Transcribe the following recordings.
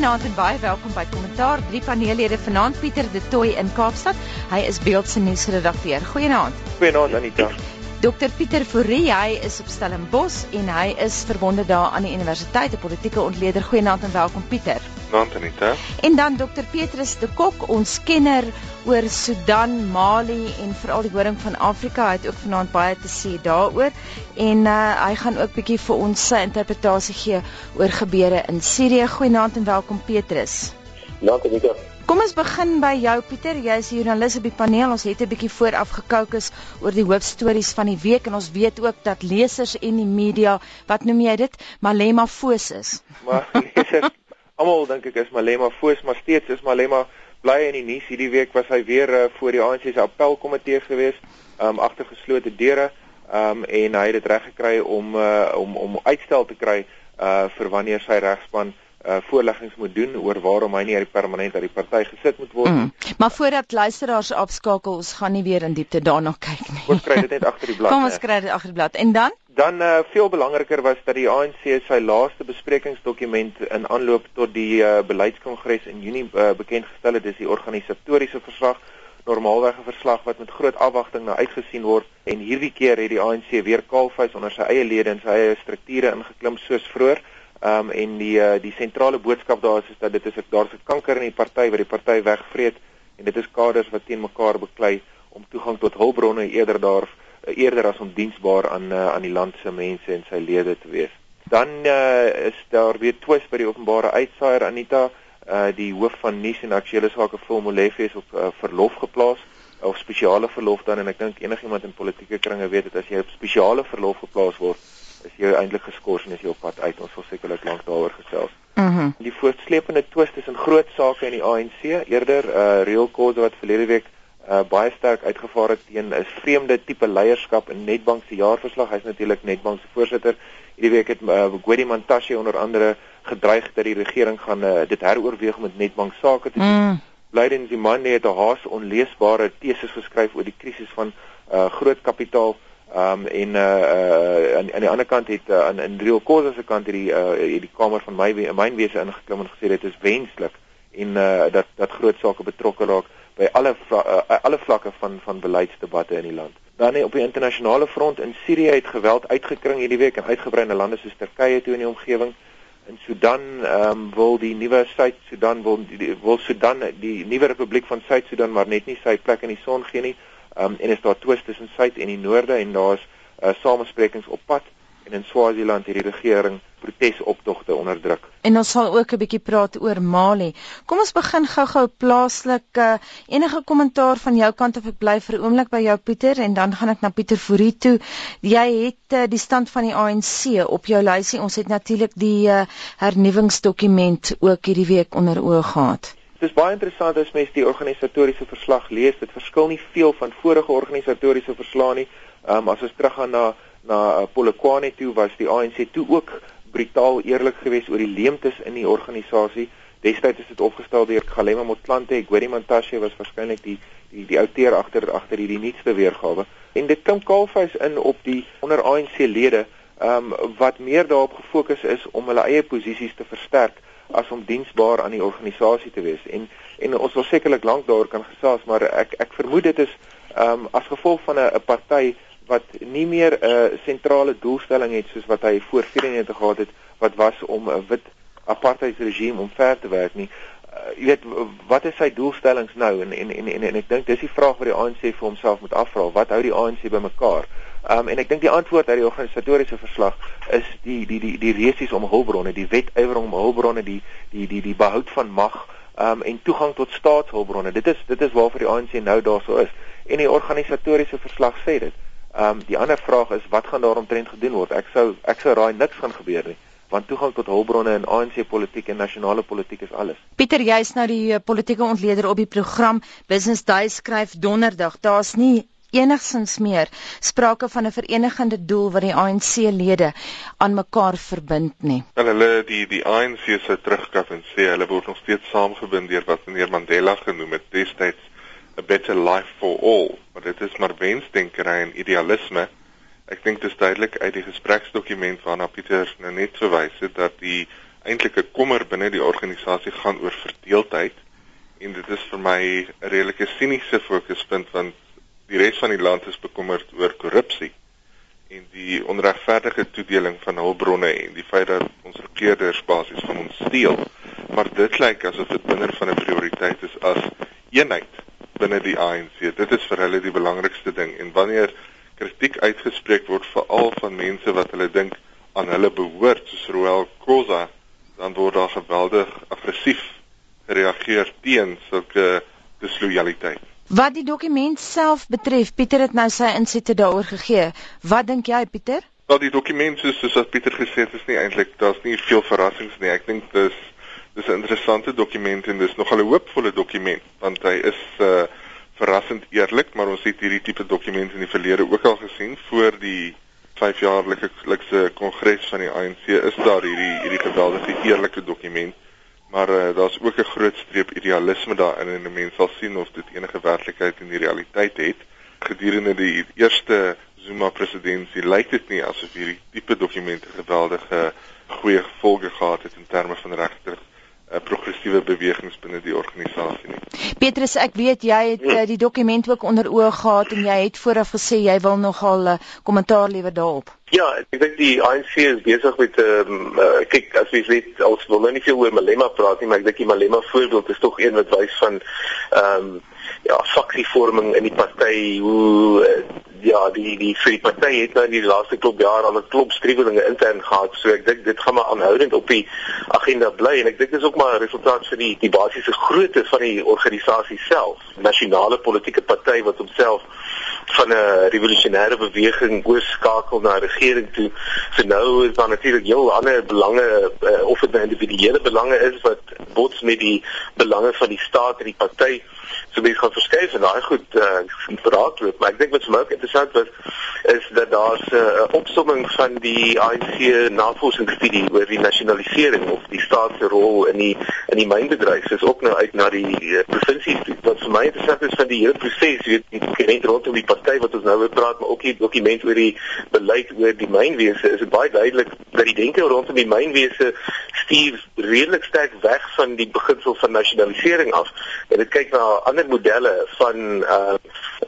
Goeienaand en baie welkom by Kommentaar. Drie paneellede vanaand Pieter De Tooy in Kaapstad. Hy is Beeldse nuusredakteur. Goeienaand. Goeienaand Anita. Dr Pieter Fourie, hy is op Stellenbosch en hy is verbonde daar aan die universiteit, 'n politieke ontleder. Goeienaand en welkom Pieter. Goeienaand Anita. En dan Dr Petrus De Kok, ons kenner oor Sudan, Mali en veral die horing van Afrika. Hy het ook vanaand baie te sê daaroor en uh, hy gaan ook bietjie vir ons sy interpretasie gee oor gebeure in Sirië. Goeienaand en welkom Petrus. Goeienaand Anita. Kom ons begin by jou Pieter, jy is die joernalis op die paneel. Ons het 'n bietjie vooraf gekookus oor die hoofstories van die week en ons weet ook dat lesers en die media, wat noem jy dit, Malema foos is. Maar lesers, almal dink ek is Malema foos, maar steeds is Malema bly in die nuus. Hierdie week was hy weer uh, voor die ANC se appelkomitee gewees, um agter geslote deure, um en hy het dit reg gekry om uh, om om uitstel te kry uh vir wanneer sy regspan uh voorleggings moet doen oor waarom hy nie uit permanent uit die party gesit moet word. Mm. Maar voordat luisteraars afskakel, ons gaan nie weer in diepte daarna kyk nie. Ons kry dit net agter die blad. Kom ons kry dit agter die blad. En dan? Dan uh veel belangriker was dat die ANC sy laaste besprekingsdokument in aanloop tot die uh beleidskongres in Junie uh, bekend gestel het, dis die organisatoriese verslag normaalweg 'n verslag wat met groot afwagting na uitgesien word en hierdie keer het die ANC weer kaalvuis onder sy eie lede en sy eie strukture ingeklim soos vroeër. Ehm um, en die uh, die sentrale boodskap daar is is dat dit is daar's 'n kanker in die party wat die party wegvreet en dit is kaders wat teen mekaar beklei om toegang tot hulpbronne eerder daar uh, eerder as om diensbaar aan uh, aan die land se mense en sy lede te wees. Dan uh, is daar weer twis by die openbare uitsaaier Anita, uh, die hoof van nuus en aktuele sake Phil Molefe is op uh, verlof geplaas of spesiale verlof dan en ek dink enigiemand in politieke kringe weet dit as jy op spesiale verlof geplaas word is jy eintlik geskort en is jy op pad uit. Ons sal sekerlik lank daaroor gesels. Mhm. Mm die voortsleepende twist tussen groot sake in die ANC, eerder uh Real Cause wat verlede week uh baie sterk uitgevaar het teen 'n vreemde tipe leierskap in Nedbank se jaarverslag. Hy's natuurlik Nedbank se voorsitter. Hierdie week het uh Gwedi Mantashe onder andere gedreig dat die regering gaan uh, dit heroorweeg om met Nedbank sake te doen. Mm. Blydens die man het 'n haas onleesbare teses geskryf oor die krisis van uh groot kapitaal Ehm um, en uh uh aan aan die ander kant het uh, aan in Real Cause se kant hierdie uh hierdie kamer van my mynwese ingeklim en gesê dit is wenslik en uh dat dat groot sake betrokke raak by alle uh, alle vlakke van van beleidsdebatte in die land. Dan op die internasionale front in Sirië het geweld uitgekring hierdie week en uitgebrei na lande soos Turkye toe in die omgewing. In Sudan ehm um, wil die nuwe Suid-Sudan wil die, wil Sudan die nuwe republiek van Suid-Sudan maar net nie sy plek in die son gee nie um, en is daar twis tussen suid en die noorde en daar's uh, samesprekings op pad en in Swaziland hierdie regering protesoptogte onderdruk. En ons sal ook 'n bietjie praat oor Mali. Kom ons begin gou-gou plaaslik uh, enige kommentaar van jou kant of ek bly vir 'n oomblik by jou Pieter en dan gaan ek na Pieter Fourie toe. Jy het uh, die stand van die ANC op jou lysie. Ons het natuurlik die uh, hernuwingsdokument ook hierdie week onder oë gehad. Dit is baie interessant as mens die organisatoriese verslag lees. Dit verskil nie veel van vorige organisatoriese verslae nie. Ehm um, as ons teruggaan na na uh, Polokwane toe was die ANC toe ook brutaal eerlik geweest oor die leemtes in die organisasie. Destyds is dit opgestel deur Galema Motlanthe, Gwedi Mantashe was waarskynlik die die die outeer agter agter hierdie nuutste weergawe. En dit kom kaalvuis in op die onder ANC lede ehm um, wat meer daarop gefokus is om hulle eie posisies te versterk as om diensbaar aan die organisasie te wees. En en ons sal sekerlik lank daaroor kan gesels, maar ek ek vermoed dit is ehm um, as gevolg van 'n 'n party wat nie meer 'n uh, sentrale doelstelling het soos wat hy voor 94 gehad het wat was om 'n wit apartheidsregime omver te werk nie. Uh, jy weet wat is sy doelstellings nou en en en en, en ek dink dis die vraag wat die ANC vir homself moet afvra. Wat hou die ANC bymekaar? Ehm um, en ek dink die antwoord uit die organisatoriese verslag is die die die die resies om hulpbronne, die wetywering om hulpbronne, die die die die behoud van mag ehm um, en toegang tot staatshulpbronne. Dit is dit is waarvoor die ANC nou daarso is. En die organisatoriese verslag sê dit. Ehm um, die ander vraag is wat gaan daaromtrent gedoen word? Ek sou ek sou raai niks gaan gebeur nie want toegang tot hulpbronne in ANC politiek en nasionale politiek is alles. Pieter, jy's nou die eh, politieke ontleder op die program Business Day skryf donderdag. Daar's nie enigsins meer sprake van 'n verenigende doel wat die ANC-lede aan mekaar verbind nie. Wel hulle die die ANC se terugkap en sê hulle word nog steeds saamgebind deur wat meneer Mandela genoem het destyds a better life for all, maar dit is maar wensdenkery en idealisme. Ek dink dit is duidelik uit die gespreksdokument waarna Pieter nou net verwys het dat die eintlik 'n kommer binne die organisasie gaan oor verdeeldheid en dit is vir my 'n redelike siniese fokuspunt want die res van die land is bekommerd oor korrupsie en die onregverdige toedeling van hulpbronne en die feit dat ons regerders basies van ons steel. Maar dit lyk asof dit minder van 'n prioriteit is as eenheid binne die ANC. Dit is vir hulle die belangrikste ding en wanneer kritiek uitgespreek word veral van mense wat hulle dink aan hulle behoort soos Roel Khoza, dan word daar geweldig aggressief gereageer teen sulke dislojaliteit. Wat die dokument self betref, Pieter het nou sy insette daaroor gegee. Wat dink jy, Pieter? Wel die dokument soos soos wat Pieter gesê het, is nie eintlik daar's nie veel verrassings nie. Ek dink dis dis 'n interessante dokument en dis nogal 'n hoopvolle dokument want hy is uh verrassend eerlik, maar ons het hierdie tipe dokumente in die verlede ook al gesien voor die 5-jaarlikse kongres van die ANC is daar hierdie hierdie geweldige eerlike dokument maar uh, daar's ook 'n groot streep idealisme daarin en 'n mens sal sien of dit enige werklikheid in die realiteit het. Gedurende die eerste Zuma presidentskap lyk dit nie asof hierdie tipe dokumente geweldige goeie gevolge gehad het in terme van regter 'n progressiewe bewegings binne die organisasie nie. Petrus, ek weet jy het uh, die dokument ook onder oë gehad en jy het vooraf gesê jy wil nogal 'n uh, kommentaar lewer daarop. Ja, ek dink die ANC is besig met ehm um, uh, kyk as jy weet ons wil nou nie veel oor Malema praat nie, maar ek dink die Malema voorbeeld is tog een wat wys van ehm um, ja, faksievorming in die party, hoe uh, ja, die die vir die party het nou in die laaste klop jaar al 'n klop striwelinge intern gehad. So ek dink dit gaan maar aanhoudend op die agenda bly en ek dink dit is ook maar 'n resultaat vir die die basiese grootte van die organisasie self. Nasionale politieke party wat homself van 'n revolusionêre beweging oorskakel na regering toe. So nou is daar natuurlik heel ander belange uh, of dit nou individuele belange is wat bots met die belange van die staat en die party so baie gaan verskuif en daai goed uh, verraadloop. Maar ek dink wat vir my ook interessant was is dat daar 'n uh, opsomming van die ANC navorsingsstudie oor die nasionalisering of die staat se rol in die in die mynbedryf is ook nou uit na die uh, provinsies toe. Wat vir my interessant is van die hele proses, weet die dokument rondom die party wat ons nou oor praat, maar ook die dokument oor die beleid oor die mynwese, is baie duidelik dat die denke rondom die mynwese stuur redelik sterk weg van die beginsel van nasionalisering af. En dit kyk na ander modelle van uh,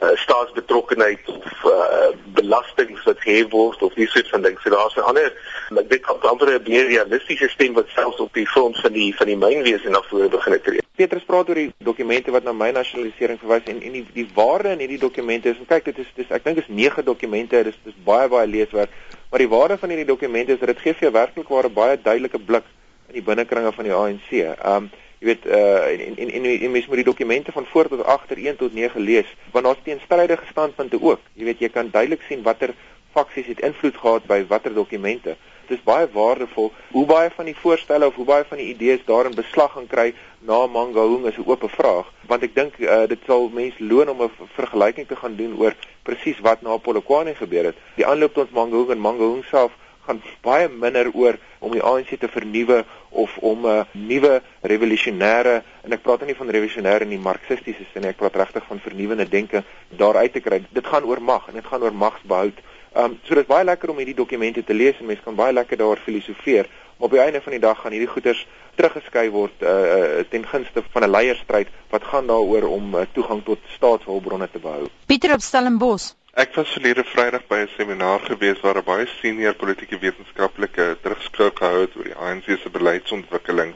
uh staatsbetrokkenheid of uh belastings wat gehef word of die soort van ding. So daar's 'n ander ek dink amper 'n meer realistiese stem wat selfs op die front van die van die mynwese na vore begin tree. Petrus praat oor die dokumente wat na my nasionalisering verwys en en die die waarde in hierdie dokumente is kyk dit is dis ek dink is 9 dokumente dis dis baie baie leeswerk maar die waarde van hierdie dokumente is dit gee vir jou werklik ware baie duidelike blik in die binnekringe van die ANC. Um jy weet uh en en en, en mens moet die dokumente van voor tot agter 1 tot 9 lees want daar's teenstrydige standpunte ook. Jy weet jy kan duidelik sien watter faksies het invloed gehad by watter dokumente. Dit is baie waardevol hoe baie van die voorstelle of hoe baie van die idees daarin beslag gaan kry na Mangaung is 'n oop vraag want ek dink uh, dit sal mense loon om 'n vergelyking te gaan doen oor presies wat na Polokwane gebeur het. Die aanloop tot Mangaung en Mangaung self gaan baie minder oor om die ANC te vernuwe of om 'n uh, nuwe revolusionêre en ek praat nie van revolusionêre in die marxistiese sin nie, ek praat regtig van vernuwende denke daar uit te kry. Dit gaan oor mag en dit gaan oor magsbehoud. Um so dit is baie lekker om hierdie dokumente te lees en mense kan baie lekker daaroor filosofeer. Maar op die einde van die dag gaan hierdie goeders teruggeskei word uh, ten gunste van 'n leierstryd wat gaan daaroor om uh, toegang tot staatshulpbronne te behou. Pieter op Stellenbosch Ek was verlede Vrydag by 'n seminaar gewees waar 'n baie senior politieke wetenskaplike terugspreek gehou het oor die ANC se beleidsontwikkeling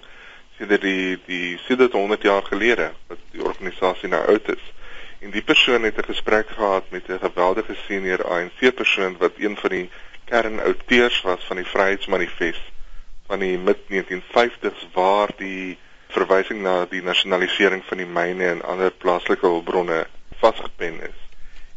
sedert die die sedert 100 jaar gelede wat die organisasie nou oud is. En die persoon het 'n gesprek gehad met 'n geweldige senior ANC persoon wat een van die kernouteurs was van die Vryheidsmanifest van die mid 1950s waar die verwysing na die nasionalisering van die myne en ander plaaslike hulpbronne vasgepen is.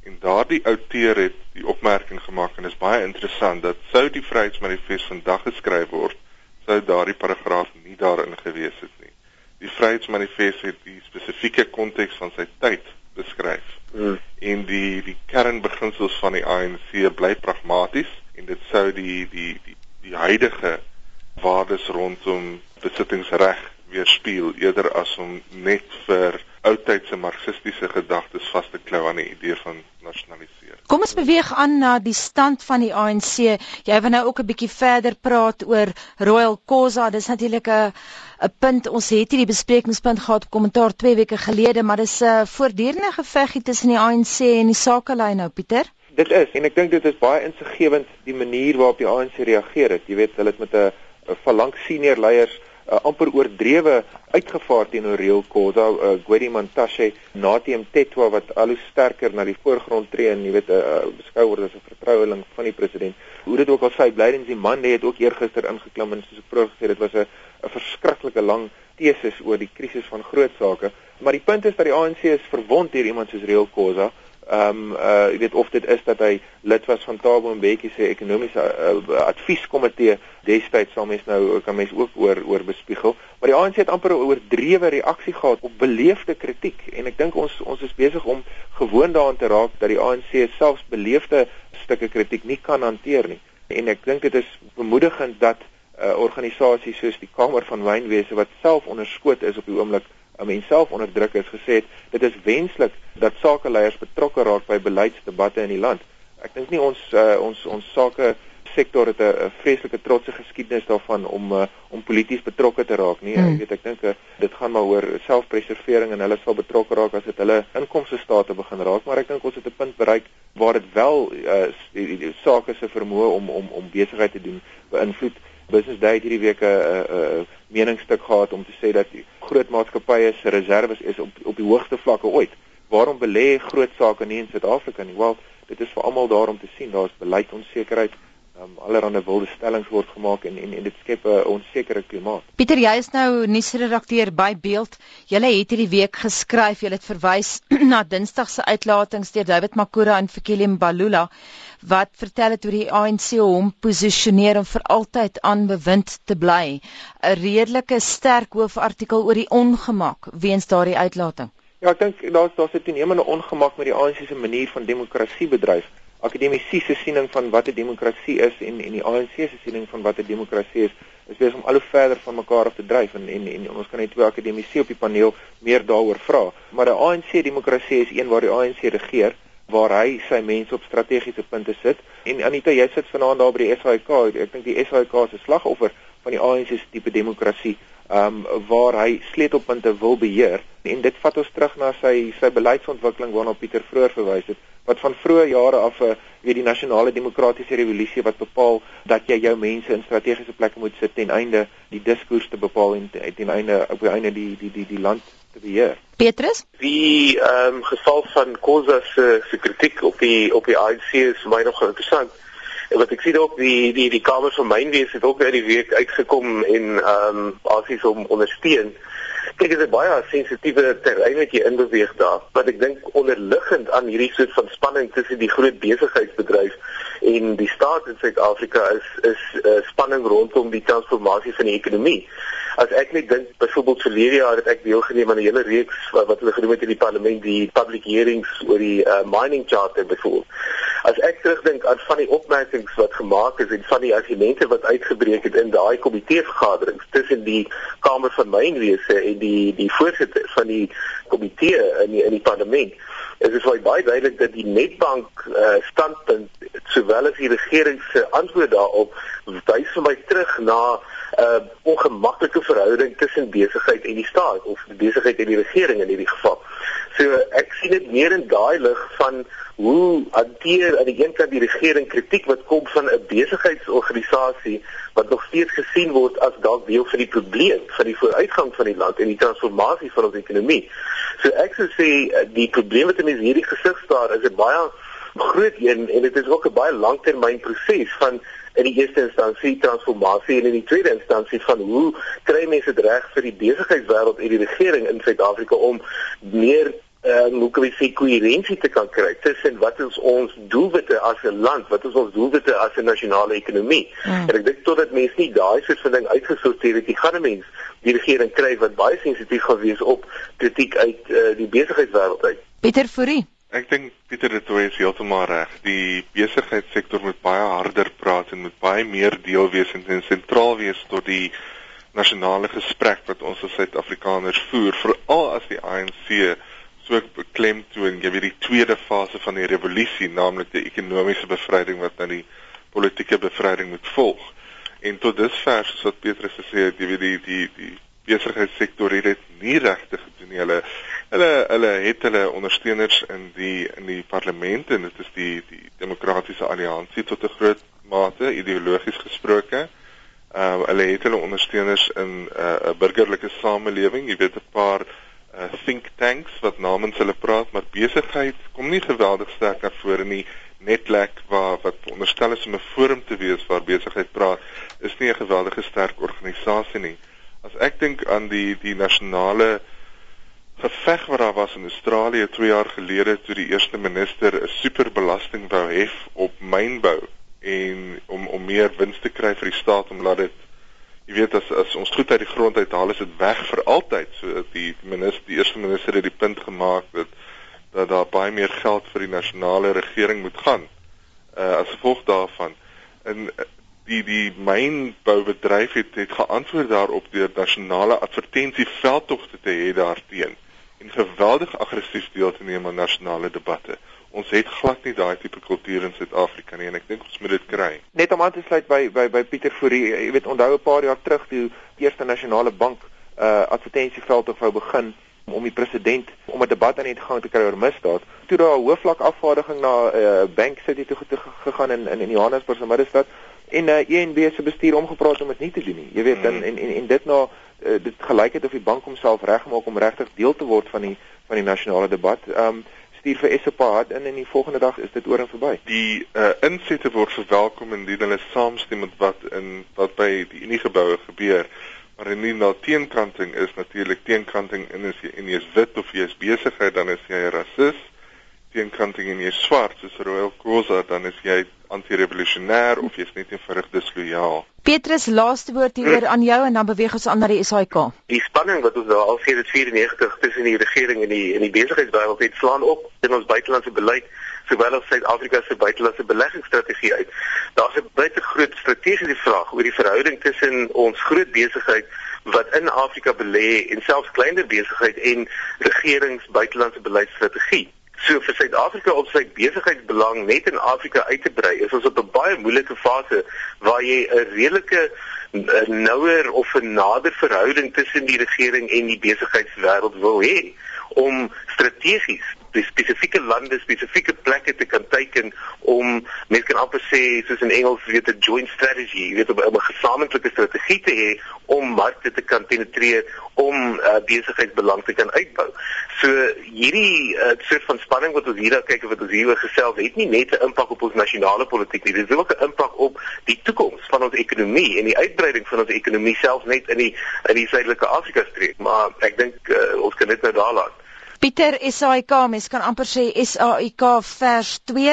En daardie outeur het die opmerking gemaak en dit is baie interessant dat sou die Vryheidsmanifest vandag geskryf word, sou daardie paragraaf nie daarin gewees het nie. Die Vryheidsmanifest het die spesifieke konteks van sy tyd beskryf. Mm. En die die kernbeginsels van die ANC bly pragmaties en dit sou die die die die huidige waardes rondom besittingsreg weerspieël eerder as om net vir oudtydse marxistiese gedagtes vas te klou aan die idee van nasionaliseer. Kom ons beweeg aan na die stand van die ANC. Jy wil nou ook 'n bietjie verder praat oor Royal Khoza. Dis natuurlik 'n 'n punt. Ons het hierdie besprekingspunt gehad op kommentaar 2 weke gelede, maar dis 'n voortdurende geveg tussen die ANC en die sakelei nou, Pieter. Dit is en ek dink dit is baie insiggewend die manier waarop die ANC reageer het. Jy weet, hulle het met 'n verlang senior leiers uh, amper oordrewe uitgevaar teenoor Real Khoza, uh, Gwedi Mantashe, Natem Tetwa wat al hoe sterker na die voorgrond tree en jy weet uh, beskou word as 'n vertroueling van die president. Hoe dit ook al sy blydens die man het ook eergister ingeklim en soos ek vroeër gesê het, dit was 'n 'n verskriklike lang teses oor die krisis van groot sake. Maar die punt is dat die ANC is verwond deur iemand soos Real Khoza ehm um, uh jy weet of dit is dat hy lid was van Tabo Mbeki se ekonomiese uh, advieskomitee destyds sal mens nou kan mens ook oor oor bespiegel. Maar die ANC het amper 'n oordrewe reaksie gehad op beleefde kritiek en ek dink ons ons is besig om gewoon daaraan te raak dat die ANC selfs beleefde stukke kritiek nie kan hanteer nie. En ek dink dit is bemoedigend dat 'n uh, organisasie soos die Kamer van Wynwese wat self onderskoot is op die oomblik 'n mens self onder druk is gesê het dit is wenslik dat sakeleiers betrokke raak by beleidsdebatte in die land. Ek dink nie ons uh, ons ons sake sektor het 'n vreeslike trotse geskiedenis daarvan om uh, om polities betrokke te raak nie. Hmm. Ek weet ek dink uh, dit gaan maar oor selfpreservering en hulle sal betrokke raak as dit hulle inkomste state begin raak, maar ek dink ons het 'n punt bereik waar dit wel uh, die, die, die sake se vermoë om om om besigheid te doen beïnvloed. Business Day het hierdie week 'n uh, uh, meningsstuk gehad om te sê dat groot maatskappye se reserves is op op die hoogste vlakke ooit. Waarom belê groot sake nie in Suid-Afrika nie? Wel, dit is vir almal daar om te sien. Daar's beleidsonsekerheid. Um, allerhande wilde stellings word gemaak en en, en dit skep 'n onsekere klimaat. Pieter, jy is nou nuusredakteur by Beeld. Jy het hierdie week geskryf, jy het verwys na Dinsdag se uitlatings deur David Makura en Fikile Mbalula wat vertel het hoe die ANC hom posisioneer om vir altyd aan bewind te bly. 'n Redelike sterk hoofartikel oor die ongemak weens daardie uitlating. Ja, ek dink daar's daar's 'n toenemende ongemak met die ANC se manier van demokrasie bedryf. Akademisie se siening van wat 'n demokrasie is en en die ANC se siening van wat 'n demokrasie is, is besig om al hoe verder van mekaar af te dryf en en, en ons kan net twee akademisie op die paneel meer daaroor vra. Maar 'n ANC demokrasie is een waar die ANC regeer waar hy sy mense op strategiese punte sit. En Anita, jy sit vanaand daar by die SAIK. Ek dink die SAIK se slagoffer van die ANC se tipe demokrasie, ehm um, waar hy sleutelpunte wil beheer. En dit vat ons terug na sy sy beleidsontwikkeling waarna Pieter vroeër verwys het, wat van vroeë jare af 'n uh, weet die nasionale demokratiese revolusie wat bepaal dat jy jou mense in strategiese plekke moet sit ten einde die diskurs te bepaal en ten einde op die einde die die die die land te beheer. Petrus? Die ehm um, geval van Khoza se se kritiek op die op die ANC is vir my nog interessant. En wat ek sien ook die die die Kamer van Mynwees het ook uit die week uitgekom en ehm um, basies om ondersteun. Kyk, dit is 'n baie sensitiewe terrein wat jy inbeweeg daar, wat ek dink onderliggend aan hierdie soort van spanning tussen die groot besigheidsbedryf en die staat in Suid-Afrika is is uh, spanning rondom die transformasie van die ekonomie as ek net dink byvoorbeeld verlede jaar het ek deelgeneem aan 'n hele reeks wat, wat hulle genoem het in die parlement die public hearings oor die uh, mining charter byvoorbeeld. As ek terugdink aan van die opmerkings wat gemaak is en van die argumente wat uitgebreek het in daai komitee vergaderings tussen die Kamer van Mynwese en die die voorsitter van die komitee in die, in die parlement is dit baie duidelik dat die netbank uh, standpunt sowel as die regering se antwoord daarop wys vir my terug na 'n uh, ongemaklike verhouding tussen besigheid en die staat of besigheid en die regering in hierdie geval. So ek sien dit meer in daai lig van hoe hanteer aan die een kant die regering kritiek wat kom van 'n besigheidsorganisasie wat nog steeds gesien word as dalk deel van die probleem van die vooruitgang van die land en die transformasie van ons ekonomie. So ek sou sê eh, die probleem wat in hierdie gesig staar is 'n baie groot een en dit is ook 'n baie langtermynproses van in die eerste instansie transformasie en in die tweede instansie van hoe kry mense dit reg vir die besigheidswêreld en die regering in Suid-Afrika om meer en uh, hoe kan we sê koherensie te kan kry tussen wat is ons doelwitte as 'n land, wat is ons doelwitte as 'n nasionale ekonomie. Mm. En ek dink totdat mense nie daai soort van ding uitgesorteer het, die gaan 'n mens die regering kry wat baie sensitief gaan wees op kritiek uit uh, die besigheidswêreld uit. Pieter Fourie Ek dink Pieter dit is heeltemal reg. Die besigheidssektor moet baie harder praat en moet baie meer deel wees en sentraal wees tot die nasionale gesprek wat ons as Suid-Afrikaners voer, veral as die ANC so beklemtoon, jy weet die tweede fase van die revolusie, naamlik die ekonomiese bevryding wat nou die politieke bevryding moet volg. En tot dusver soos wat Petrus gesê het, jy weet die die die besigheidssektor het nie regtig gedoen nie. Hulle hulle hulle het hulle ondersteuners in die in die parlement en dit is die die demokratiese alliansie tot 'n groot mate ideologies gesproke. Ehm uh, hulle het hulle ondersteuners in 'n uh, burgerlike samelewing, jy weet 'n paar uh, think tanks wat namens hulle praat, maar besigheid kom nie geweldig sterk na vore nie. Netlek waar wat onderstel is om 'n forum te wees waar besigheid praat, is nie 'n geweldige sterk organisasie nie. As ek dink aan die die nasionale geveg wat daar was in Australië 2 jaar gelede toe die eerste minister 'n superbelasting wou hef op mynbou en om om meer wins te kry vir die staat omdat dit jy weet as as ons goed uit die grond uithaal is dit weg vir altyd. So die minister die eerste minister het die punt gemaak dat dat daar baie meer geld vir die nasionale regering moet gaan uh, as gevolg daarvan. En die die mynboubedryf het het geantwoord daarop deur nasionale advertensieveldtogte te hê daarteen en geweldig aggressief deel te neem aan nasionale debatte. Ons het glad nie daai tipe kultuur in Suid-Afrika nie en ek dink ons moet dit kry. Net om aan te sluit by by by Pieter Fourie, jy weet onthou 'n paar jaar terug toe die eerste nasionale bank uh advertensieveldtog wou begin om die president om 'n debat aan die gang te kry oor misdaad. Toe daar 'n hoofvlak afvaardiging na 'n uh, bank city toe gegaan in in Johannesburg se middestad en uh, eh, ENB se bestuur omgepraat om dit nie te doen nie. Jy weet mm. en, en en dit nou uh, dit gelyk het of die bank homself regmaak om regtig deel te word van die van die nasionale debat. Ehm um, stuur vir Esapa hard in en die volgende dag is dit oor en verby. Die uh, insette word verwelkom indien hulle saamstem met wat in wat by die Unie geboue gebeur. Maar indien daar teenkanting is natuurlik teenkanting en as jy en jy is wit of jy is besigheid dan is jy 'n rasis teenkanting en jy is swart soos Royal Cause dan is jy anti-revolusionêr of jy's net eenvoudig dislojaal. Petrus, laaste woord hier aan jou en dan beweeg ons aan na die SAIK. Die spanning wat ons daar al sedert 94 tussen die regering en die en die besigheidswêreld het slaan op in ons buitelandse beleid sowel as Suid-Afrika se buitelandse beleggingsstrategie uit. Daar's 'n baie groot strategiese vraag oor die verhouding tussen ons groot besigheid wat in Afrika belê en selfs kleiner besigheid en regerings buitelandse beleidsstrategie. So vir Suid-Afrika op sy besigheidsbelang net in Afrika uit te brei, is ons op 'n baie moeilike fase waar jy 'n redelike nouer of 'n nader verhouding tussen die regering en die besigheidswêreld wil hê om strategies die spesifieke lande, spesifieke plekke te kan teiken om mens kan amper sê soos in Engels weet 'n joint strategy, weet om 'n gesamentlike strategie te hê om markte te kan penetreer, om uh, besigheidsbelang te kan uitbou. So hierdie uh, soort van spanning wat ons hier daar kyk wat ons hier oor gesels het nie net 'n impak op ons nasionale politiek nie, dit het ook 'n impak op die toekoms van ons ekonomie en die uitbreiding van ons ekonomie self net in die in die suidelike Afrika streek, maar ek dink uh, ons kan dit nou daar laat. Pieter SAIK mens kan amper sê SAIK vers 2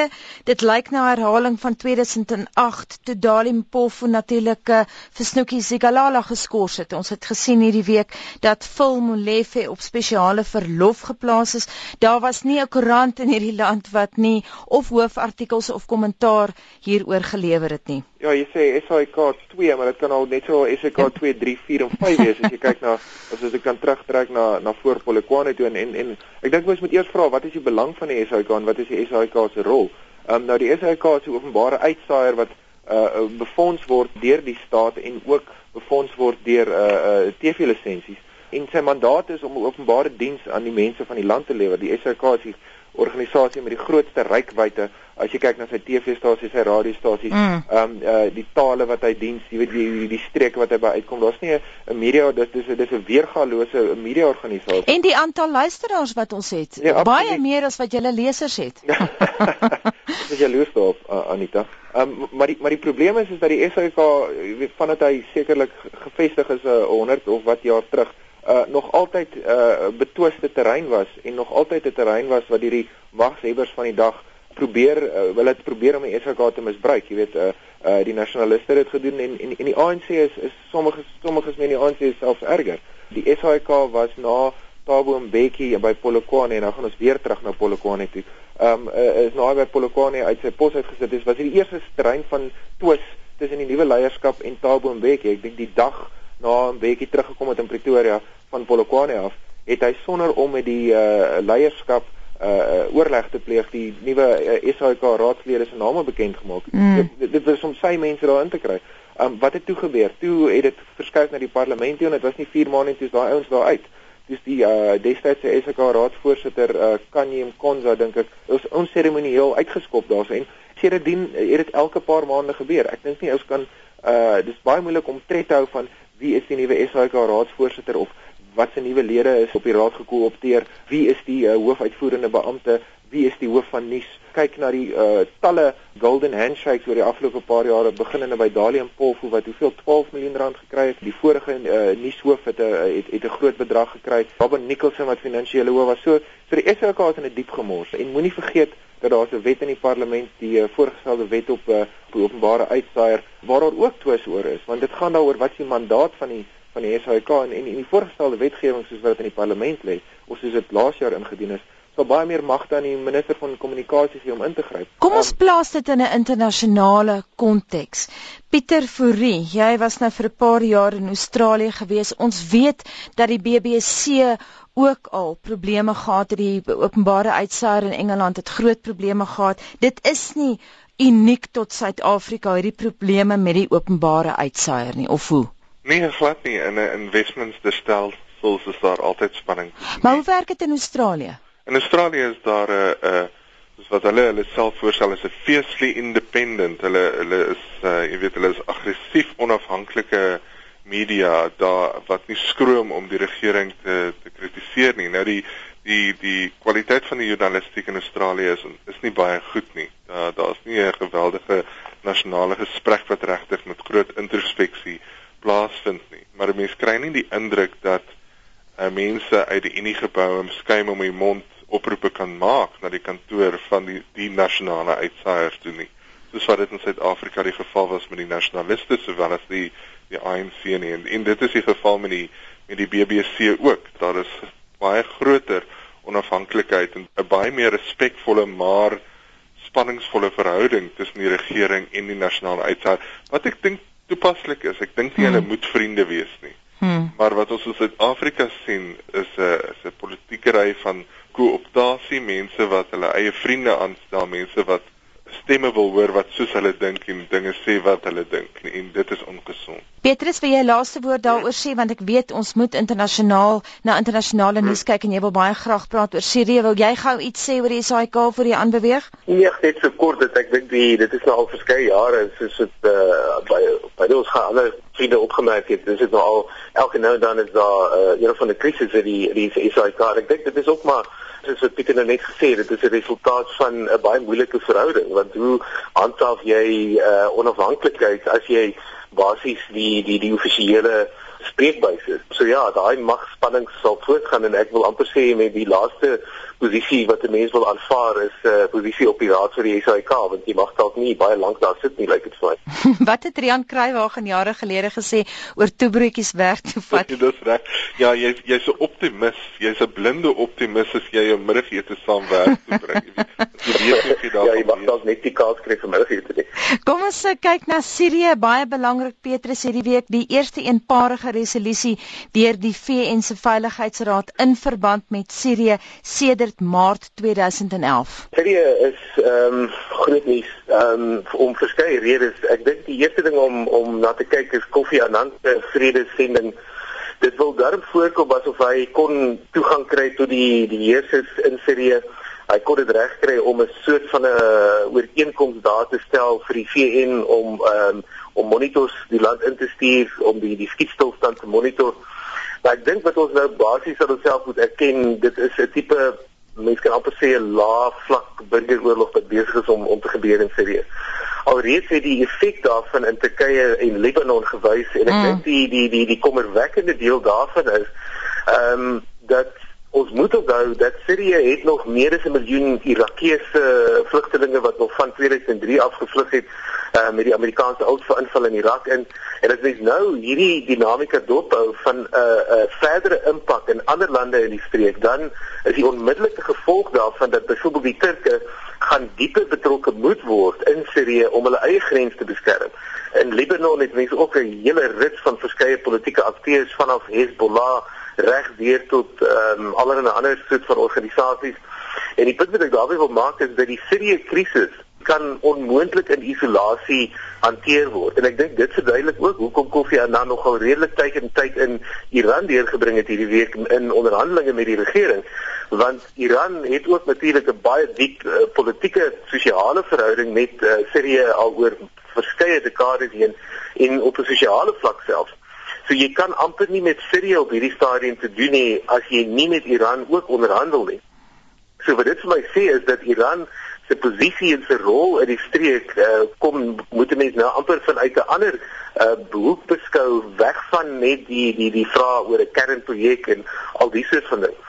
dit lyk na herhaling van 2008 toe Dalim Pofu natuurlik uh, vir Snoekie Sigalala geskort het. Ons het gesien hierdie week dat Phil Molefe op spesiale verlof geplaas is. Daar was nie 'n koerant in hierdie land wat nie of hoofartikels of kommentaar hieroor gelewer het nie Ja, jy sê SAIK 2, maar dit kan al net so SAIK 2, 3, 4 en 5 wees as jy kyk na as as ek kan terugtrek na na voor Polokwane toe en en, en ek dink mens moet eers vra wat is die belang van die SAIK en wat is die SAIK se rol? Ehm um, nou die SAIK is 'n openbare uitsaaier wat uh befonds word deur die staat en ook befonds word deur uh uh TV lisensies en sy mandaat is om openbare diens aan die mense van die land te lewer. Die SAIK is organisasie met die grootste rykwyte as jy kyk na sy TV-stasies, sy radiostasies, mm. ehm mm. um, uh die tale wat hy dien, jy weet die die streke wat hy by uitkom. Daar's nie 'n media dis dis dis 'n weergalose media organisasie. En die aantal luisteraars wat ons het, nee, baie meer as wat julle lesers het. Dis jaloers daarop uh, Anita. Ehm um, maar die maar die probleem is is dat die SAK weet vandat hy sekerlik gevestig is 'n uh, 100 of wat jaar terug uh nog altyd uh betwiste terrein was en nog altyd 'n terrein was wat hierdie magshebbers van die dag probeer uh, wil dit probeer om die SAK te misbruik. Jy weet uh uh die nasionaliste het dit gedoen en en, en die ANC is is sommige sommiges meen die ANC selfs erger. Die SAK was na Thabo Mbeki by Polokwane en dan gaan ons weer terug na Polokwane toe. Um uh, is naby Polokwane uit sy pos uitgesit. Dit was die eerste terrein van twis tussen die nuwe leierskap en Thabo Mbeki. Ek dink die dag na 'n bietjie teruggekom het in Pretoria van Polokwane af, het hy sonder om met die uh, leierskap uh oorleg te pleeg die nuwe uh, SAIK raadslede se name bekend gemaak. Mm. Dit, dit was om sy mense daarin te kry. Um wat het toe gebeur? Toe het dit verskuif na die parlement toe en dit was nie 4 maande toe is daai ouens daar uit. Dis die uh destydse SAIK raadsvoorsitter uh Kanye Mkonza dink ek is onseremonieel uitgeskop daarso en sedertdien het dit elke paar maande gebeur. Ek dink nie ons kan uh dis baie moeilik om tred te hou van wie is die nuwe SAIK raadsvoorsitter of wat se nuwe lede is op die raad gekoopteer, wie is die uh, hoofuitvoerende beampte, wie is die hoof van nuus. Kyk na die uh, talle golden handshakes oor die afgelope paar jare, beginnende by Dalian Polfu wat hoeveel 12 miljoen rand gekry het. Die vorige uh, nuushoof het 'n het, het 'n groot bedrag gekry. Robin Nicholson wat finansiële hoof was. So vir die SAK het in 'n diep gemors. En moenie vergeet dat daar 'n wet in die parlement die uh, voorgestelde wet op uh, openbare uitsaaier waar daar ook twis oor is, want dit gaan daaroor wat is die mandaat van die van die SAIK en en, en die voorgestelde wetgewing soos wat in die parlement lê of soos dit laas jaar ingedien is sal baie meer magte aan die minister van kommunikasie gee om in te gryp. Kom ons um, plaas dit in 'n internasionale konteks. Pieter Fourie, jy was nou vir 'n paar jaar in Australië gewees. Ons weet dat die BBC ook al probleme gehad het die openbare uitsaaier in Engeland het groot probleme gehad. Dit is nie uniek tot Suid-Afrika hierdie probleme met die openbare uitsaaier nie of hoe? Nee, glad nie. In 'n Westminster stelsel is daar altyd spanning. Maar hoe werk dit in Australië? In Australië is daar 'n 'n soos wat hulle hulle self voorstel as 'n fiercely independent. Hulle hulle is uh, jy weet hulle is aggressief onafhanklike media daar wat nie skroom om die regering te te kritiseer nie. Nou die die die kwaliteit van die journalistiek in Australië is is nie baie goed nie. Daar daar's nie 'n geweldige nasionale gesprek wat regtig met groot introspeksie plaasvind nie. Maar mense kry nie die indruk dat uh, mense uit die Unie gebou om skuim om die mond oproepe kan maak na die kantoor van die die nasionale uitsaaiers toe nie. Soos wat dit in Suid-Afrika die geval was met die nasionaliste sowel as die die ANC nie. En, en dit is die geval met die met die BBC ook. Daar is baie groter onafhanklikheid en 'n baie meer respekvolle maar spanningsvolle verhouding tussen die regering en die nasionale uitsaaier. Wat ek dink toepaslik is. Ek dink nie hulle hmm. moet vriende wees nie. Hmm. Maar wat ons in Suid-Afrika sien is 'n is 'n politieke ry van kooptasie, mense wat hulle eie vriende aanstel, mense wat stemme wil hoor wat soos hulle dink en dinge sê wat hulle dink en dit is ongesond. Petrus, wil jy laaste woord daaroor sê want ek weet ons moet internasionaal na internasionale nuus kyk en jy wil baie graag praat oor Sirië. Wil jy gou iets sê oor die SAIK voor jy aanbeweeg? Nee, net so kort dat ek dink die dit is nou al verskeie jare soos dit uh, by by ons gaan ander vriende opgemerk het. Dis dit nou al elke nou dan is daar uh, een van die krisisse die die SAIK. Ek dink dit is ook maar soos wat Pieter nou net gesê het, dit is 'n resultaat van 'n baie moeilike verhouding want hoe handhaaf jy uh, onafhanklikheid as jy basies die die die offisiële spreekbuis is. So ja, daai magspanning sal voortgaan en ek wil amper sê met die laaste posisie wat 'n mens wil aanvaar is 'n uh, posisie op die raad vir die SAIK want jy mag dalk nie baie lank daar sit nie lyk dit vir my. wat het Rian Kruiwagen jare gelede gesê oor toebroodjies werk toe vat? Dis reg. Ja, jy jy's 'n optimis. Jy's 'n blinde optimis as jy jou middagete saam werk toe bring. Jy weet jy daar. Ja, jy mag dalk net die kaas kry vir middagete nie. Kom ons uh, kyk na Sirië, baie belangrik Petrus hierdie week, die eerste eenparige resolusie deur die VN se Veiligheidsraad in verband met Sirië sedert Maart 2011. Dit is ehm um, groot nuus ehm um, om verskeie redes. Ek dink die eerste ding om om na te kyk is Kofi Annan se vredesending. Dit wil darm voorkom asof hy kon toegang kry tot die die heersers in Sirië. Hy kon dit regkry om 'n soort van 'n ooreenkoms daar te stel vir die VN om um, om monitors die land in te stuur om die die skietstilstand te monitor. Maar ek dink wat ons nou basies sal onsself moet erken, dit is 'n tipe mense kan amper sê 'n lae vlak burgeroorlog wat besig is om om te gebeur in Sirië. Alreeds het die effek daarvan in Turkye en Libanon gewys en ek mm. dink die die die die kommerwekkende deel daarvan is ehm um, dat ons moet onthou dat Sirië het nog meer as 'n miljoen Irakiese vlugtelinge wat nog van 2003 af gevlug het uh, met die Amerikaanse uitval in Irak en en as mens nou hierdie dinamika dophou van 'n uh, 'n uh, verdere impak in ander lande in die streek dan is die onmiddellike gevolg daarvan dat byvoorbeeld die Turke gaan dieper betrokke moet word in Sirië om hulle eie grens te beskerm. In Libanon het mense ook 'n hele rits van verskeie politieke akteurs vanaf Hezbollah reg deur tot ehm um, allerlei ander soort van organisasies. En die punt wat ek daarby wil maak is dat die Sirië krisis kan onmoontlik in isolasie hanteer word. En ek dink dit verduidelik ook hoekom Kofi Annan nogal redelik tyd en tyd in Iran deurgebring het hierdie week in onderhandelinge met die regering, want Iran het ook natuurlik 'n baie diep uh, politieke sosiale verhouding met uh, Sirië al oor verskeie dekades heen en op 'n sosiale vlak self. So jy kan amper nie met Sirië op hierdie stadium te doen nie as jy nie met Iran ook onderhandel nie. So wat dit vir my sê is dat Iran se posisie en sy rol in die streek uh, kom moet mense nou amper vanuit 'n ander uh, behoek beskou weg van net die die die vraag oor 'n kernprojek en al die soort van dinge.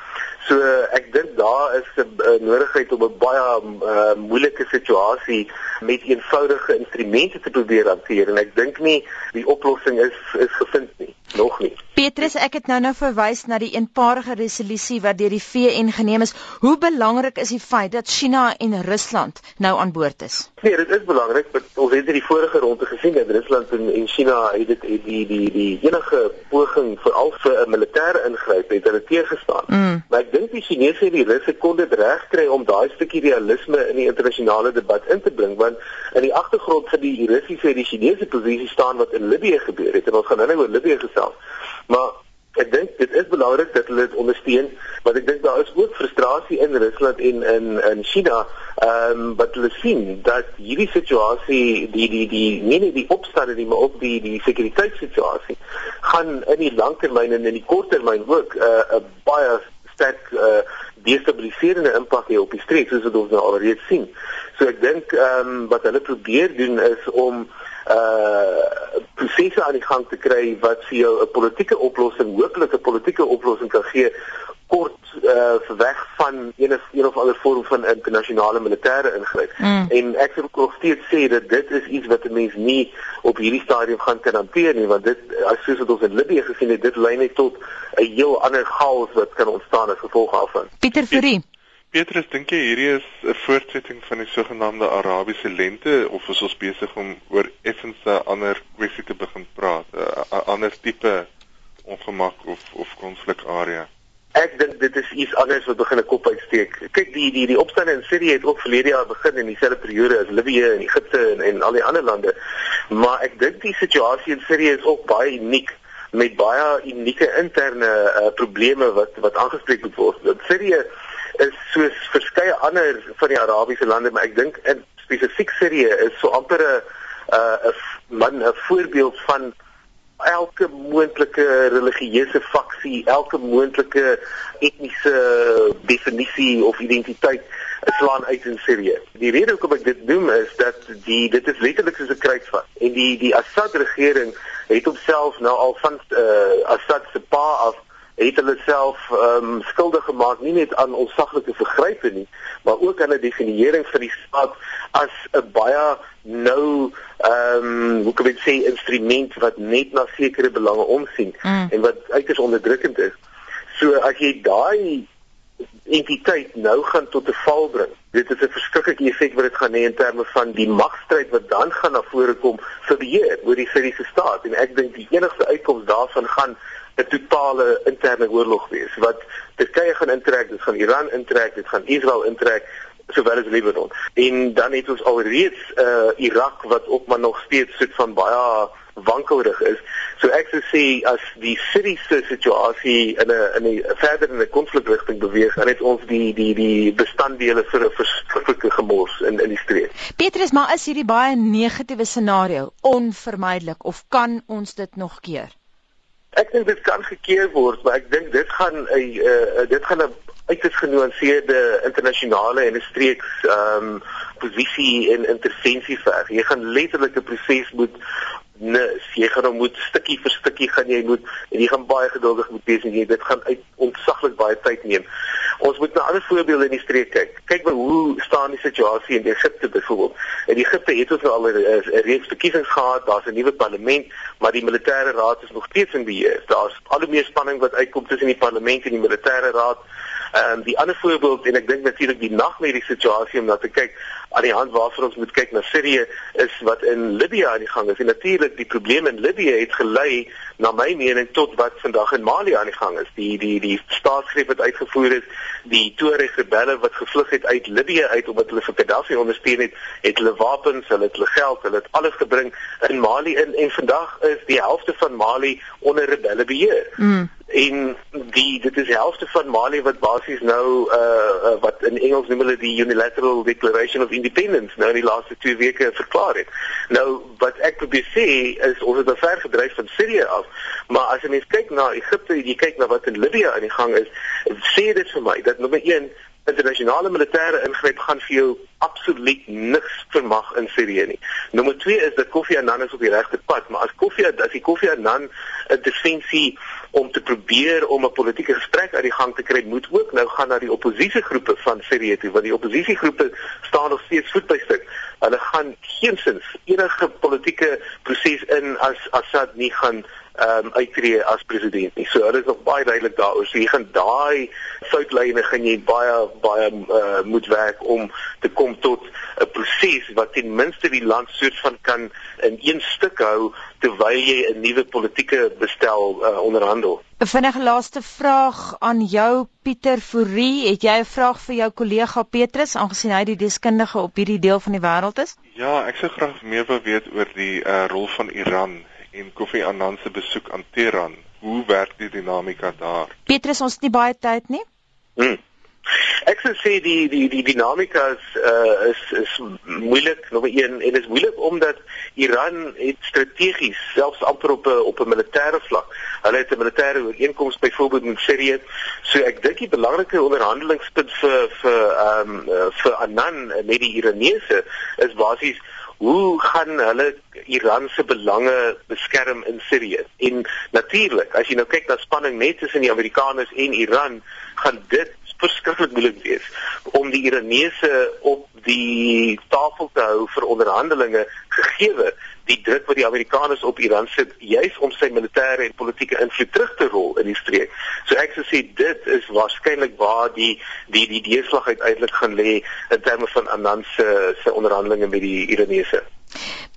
So ek dink daar is 'n uh, nodigheid om 'n baie uh, moeilike situasie met eenvoudige instrumente te probeer hanteer en ek dink nie die oplossing is is gevind nie nog nie. Petrus, ek het nou nou verwys na die eenparige resolusie wat deur die VN geneem is. Hoe belangrik is die feit dat China en Rusland nou aan boord is? Nee, dit is belangrik, want ons het in die vorige ronde gesien dat Rusland en, en China het dit het die die die enige poging vir al vir 'n militêre ingryp het hulle teëgestaan. Mm. Maar ek dink die Chinese en die Russe kon dit regkry om daai stukkie realisme in die internasionale debat in te bring, want in die agtergrond vir die Russiese en die Chinese posisie staan wat in Libië gebeur het en ons gaan nou oor Libië gesels. Maar ek dink dit is belangrik dat hulle dit ondersteun, want ek dink daar is ook frustrasie in Rusland en in in China, ehm um, wat hulle sien dat hierdie situasie die die die nie net die opstande nie, maar ook die die sekuriteitssituasie gaan in die langtermyn en in die korttermyn ook 'n uh, baie sterk uh, destabiliserende impak hê op die streek soos wat ons nou alreeds sien. So ek dink ehm um, wat hulle probeer doen is om uh prosesse aan die gang te kry wat vir jou 'n politieke oplossing, hooplik 'n politieke oplossing kan gee kort uh weg van een of een of ander vorm van internasionale militêre ingryp. Mm. En ek wil ook steeds sê dat dit is iets wat 'n mens nie op hierdie stadium gaan kan hanteer nie, want dit as soos wat ons in Libië gesien het, dit lei net tot 'n heel ander chaos wat kan ontstaan as gevolg daarvan. Pieter Fourie Petrus, dink jy hierdie is 'n voortsetting van die sogenaamde Arabiese lente of is ons besig om oor effens 'n ander kwessie te begin praat, 'n ander tipe ongemak of of konflikarea? Ek dink dit is iets anders wat begin 'n kop uitsteek. Kyk, die die die opstande in Sirië het ook verlede jaar begin in dieselfde periode as Libië en Egipte en en al die ander lande. Maar ek dink die situasie in Sirië is ook baie uniek met baie unieke interne uh, probleme wat wat aangespreek moet word. Sirië is soos verskeie ander van die Arabiese lande, maar ek dink in spesifiek Sirië is so amper 'n 'n man 'n voorbeeld van elke moontlike religieuse faksie, elke moontlike etniese definisie of identiteit slaan uit in Sirië. Die rede hoekom ek dit noem is dat die dit is letterlik soos 'n kruisvat en die die Assad regering het homself nou al van uh, Assad se pa af het hulle self ehm um, skuldig gemaak nie net aan onsaglike vergrype nie, maar ook aan 'n definiering van die staat as 'n baie nou ehm um, hoe kan ek sê instrument wat net na sekere belange omsien mm. en wat uiters onderdrukkend is. So as jy daai entiteit nou gaan tot 'n val bring. Dit is 'n verskriklike effek wat dit gaan hê in terme van die magstryd wat dan gaan na vore kom vir beheer oor die Syriese staat en ek dink die enigste uitkoms daarvan gaan 'n totale interne oorlog wees wat Turkye gaan intrek, dit gaan Iran intrek, dit gaan Israel intrek sowel as Libanon. En dan het ons alreeds uh Irak wat ook maar nog steeds sit van baie wankelrig is. So ek sou sê as die Syriese situasie in 'n in 'n verder in 'n konflikrigting beweeg, dan het ons die die die bestanddele vir 'n verskriklike gemors in in die streek. Petrus, maar is hierdie baie negatiewe scenario onvermydelik of kan ons dit nog keer? Ek dink dit kan gekeer word, maar ek dink dit gaan 'n uh, uh, dit gaan 'n uiters genuanceerde internasionale en 'n streeks ehm um, posisie en intervensie verg. Jy gaan letterlik 'n proses moet nis. Jy gaan hom moet stukkie vir stukkie gaan jy moet en jy gaan baie geduldig moet wees en jy dit gaan uit ontsaglik baie tyd neem. Ons moet na ander voorbeelde in die streek kyk. Kyk maar hoe staan die situasie in Egipte byvoorbeeld. In Egipte het ons nou al 'n reeks verkiesings gehad, daar's 'n nuwe parlement, maar die militêre raad is nog steeds in beheer. Daar's al hoe meer spanning wat uitkom tussen die parlement en die militêre raad. Ehm um, die ander voorbeeld en ek dink natuurlik die nagmerrie situasie om na te kyk aan die hand waarvoor ons moet kyk na Sirië is wat in Libië aan die gang is. En natuurlik die probleem in Libië het gelei na my mening tot wat vandag in Mali aan die gang is. Die die die staatsgreep wat uitgevoer is, die Tuareg rebelle wat gevlug het uit Libië uit omdat hulle vir Gaddafi ondersteun het, het hulle wapens, hulle het hulle geld, hulle het alles gebring in Mali in en vandag is die helfte van Mali onder rebelle beheer. Mm en die dit is die helfte van Mali wat basies nou uh, uh wat in Engels noem hulle die unilateral declaration of independence nou in die laaste 2 weke verklaar het. Nou wat ek probeer sê is ons het al ver gedryf van Sirië af, maar as jy mens kyk na Egipte, jy kyk na wat in Libië aan die gang is, sê dit vir my dat nommer 1 internasionale militêre ingryp gaan vir jou absoluut niks vermag in Sirië nie. Nommer 2 is dat Kofi Annan is op die regte pad, maar as Kofi as die Kofi Annan 'n defensie om te probeer om 'n politieke gesprek uit die gang te kry, moet ook nou gaan na die oppositiegroepe van Sirië toe, want die oppositiegroepe staan nog steeds voet by stuk. Hulle gaan geensins enige politieke proses in as Assad nie gaan ehm um, uittreë as president nie. So hulle is nog baie duidelik daaroor. So jy gaan daai soutlyne gaan jy baie baie uh, moet werk om te kom tot 'n proses wat ten minste die land soort van kan in een stuk hou terwyl jy 'n nuwe politieke bestel uh, onderhandel. 'n Vinnige laaste vraag aan jou Pieter Fourie, het jy 'n vraag vir jou kollega Petrus aangesien hy die deskundige op hierdie deel van die wêreld is? Ja, ek sou graag meer wil weet oor die uh, rol van Iran en Kofi Annan se besoek aan Teheran. Hoe werk die dinamika daar? Petrus, ons het nie baie tyd nie. Hmm. Ek sou sê die die die dinamika is uh, is is moeilik nommer 1 en dit is moeilik omdat Iran het strategies selfs amper op 'n op 'n militêre vlak. Hulle het 'n militêre ooreenkoms byvoorbeeld met Sirië. So ek dink die belangrike onderhandelingspunt vir vir ehm um, vir Annan met die Iranese is basies hoe gaan hulle Iran se belange beskerm in Sirië? En natuurlik, as jy nou kyk na spanning net tussen die Amerikaners en Iran, gaan dit verskriklik moeilik wees om die Iranese op die tafel te hou vir onderhandelinge gegee die druk wat die Amerikaners op Iran sit juis om sy militêre en politieke invloed terug te rol in die streek. So ek sou sê dit is waarskynlik waar die die die deurslag uiteindelik gaan lê in terme van Anand se se onderhandelinge met die Iranese.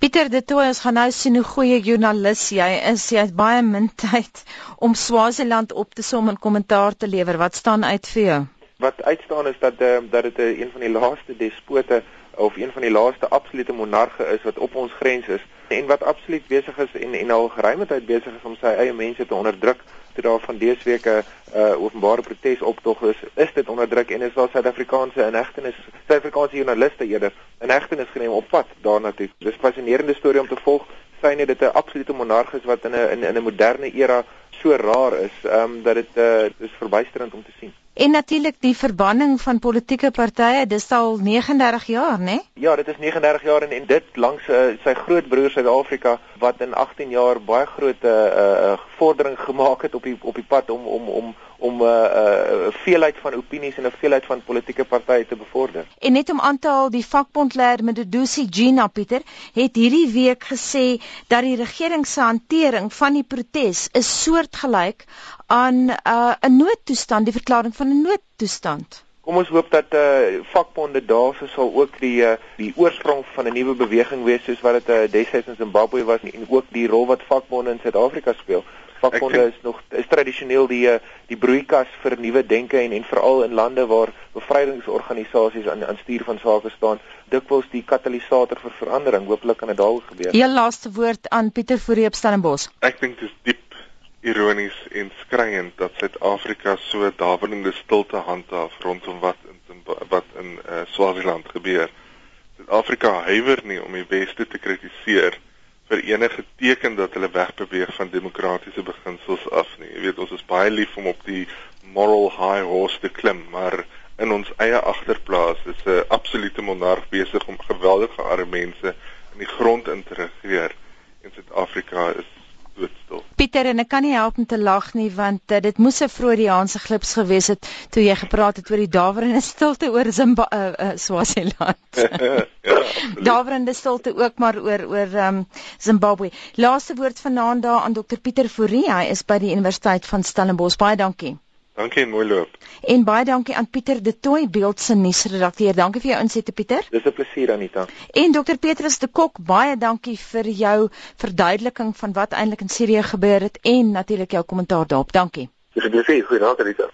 Pieter de Tooy ons gaan nou sien hoe goeie joernalis jy is. Jy het baie min tyd om Swaziland op te som en kommentaar te lewer. Wat staan uit vir jou? Wat uitstaan is dat uh, dat dit een van die laaste despote of een van die laaste absolute monarge is wat op ons grens is en wat absoluut besig is en en al geruime tyd besig is om sy eie mense te onderdruk toe daar van dese week 'n uh, openbare protes optog is is dit onderdruk en is daar Suid-Afrikaanse inhegtenis Suid-Afrikaanse joernaliste eerder inhegtenis geneem op pad daarna toe dis 'n fascinerende storie om te volg syne dit 'n absolute monarg is wat in 'n in 'n moderne era so raar is um, dat dit uh, is verbuisterend om te sien En natuurlik die verbanning van politieke partye, dis al 39 jaar, né? Nee? Ja, dit is 39 jaar en, en dit langs uh, sy grootbroer Suid-Afrika wat in 18 jaar baie groot 'n uh, uh, vordering gemaak het op die op die pad om om om om 'n uh, uh, veelheid van opinies en 'n veelheid van politieke partye te bevorder. En net om aan te haal, die vakbondleier Medudusi Gina Pieter het hierdie week gesê dat die regering se hantering van die protes is soortgelyk aan 'n uh, 'n noodtoestand, die verklaring van 'n noodtoestand. Kom ons hoop dat eh uh, vakbonde daarso sal ook die uh, die oorsprong van 'n nuwe beweging wees soos wat dit uh, destyds in Zimbabwe was en ook die rol wat vakbonde in Suid-Afrika speel vakbonde is nog is tradisioneel die eh, die broeikas vir nuwe denke en en veral in lande waar bevrydingsorganisasies aan aan stuur van sake staan dikwels die katalisator vir verandering hooplik kan dit daar gebeur. Heel laaste woord aan Pieter Fourie op Stellenbosch. Ek dink dit is diep ironies en skriwend dat Suid-Afrika so daverende stilte handhaaf rondom wat in wat in uh, Swaziland gebeur. Suid-Afrika huiwer nie om die weste te kritiseer vir enige teken dat hulle wegbeweeg van demokratiese beginsels af nie. Jy weet ons is baie lief om op die moral high horse te klim, maar in ons eie agterplaas is 'n absolute monarg besig om geweldige arme mense in die grond in te regeer en Suid-Afrika is doodstil. Pieter en ek kan nie help om te lag nie want uh, dit moes 'n Freudiaanse glips gewees het toe jy gepraat het oor die dawerende stilte oor Zimbabwe uh, uh, Swaziland. ja, dawerende stilte ook maar oor oor um, Zimbabwe. Laaste woord vanaand daar aan Dr Pieter Fourie. Hy is by die Universiteit van Stellenbosch. Baie dankie. Dankie en mooi loop. En baie dankie aan Pieter De Tooy, beeldse nuusredakteur. Dankie vir jou insette Pieter. Dis 'n plesier Anita. En Dr Petrus de Kok, baie dankie vir jou verduideliking van wat eintlik in Sirië gebeur het en natuurlik jou kommentaar daarop. Dankie. Dis 'n plesier, goeienaand Anita.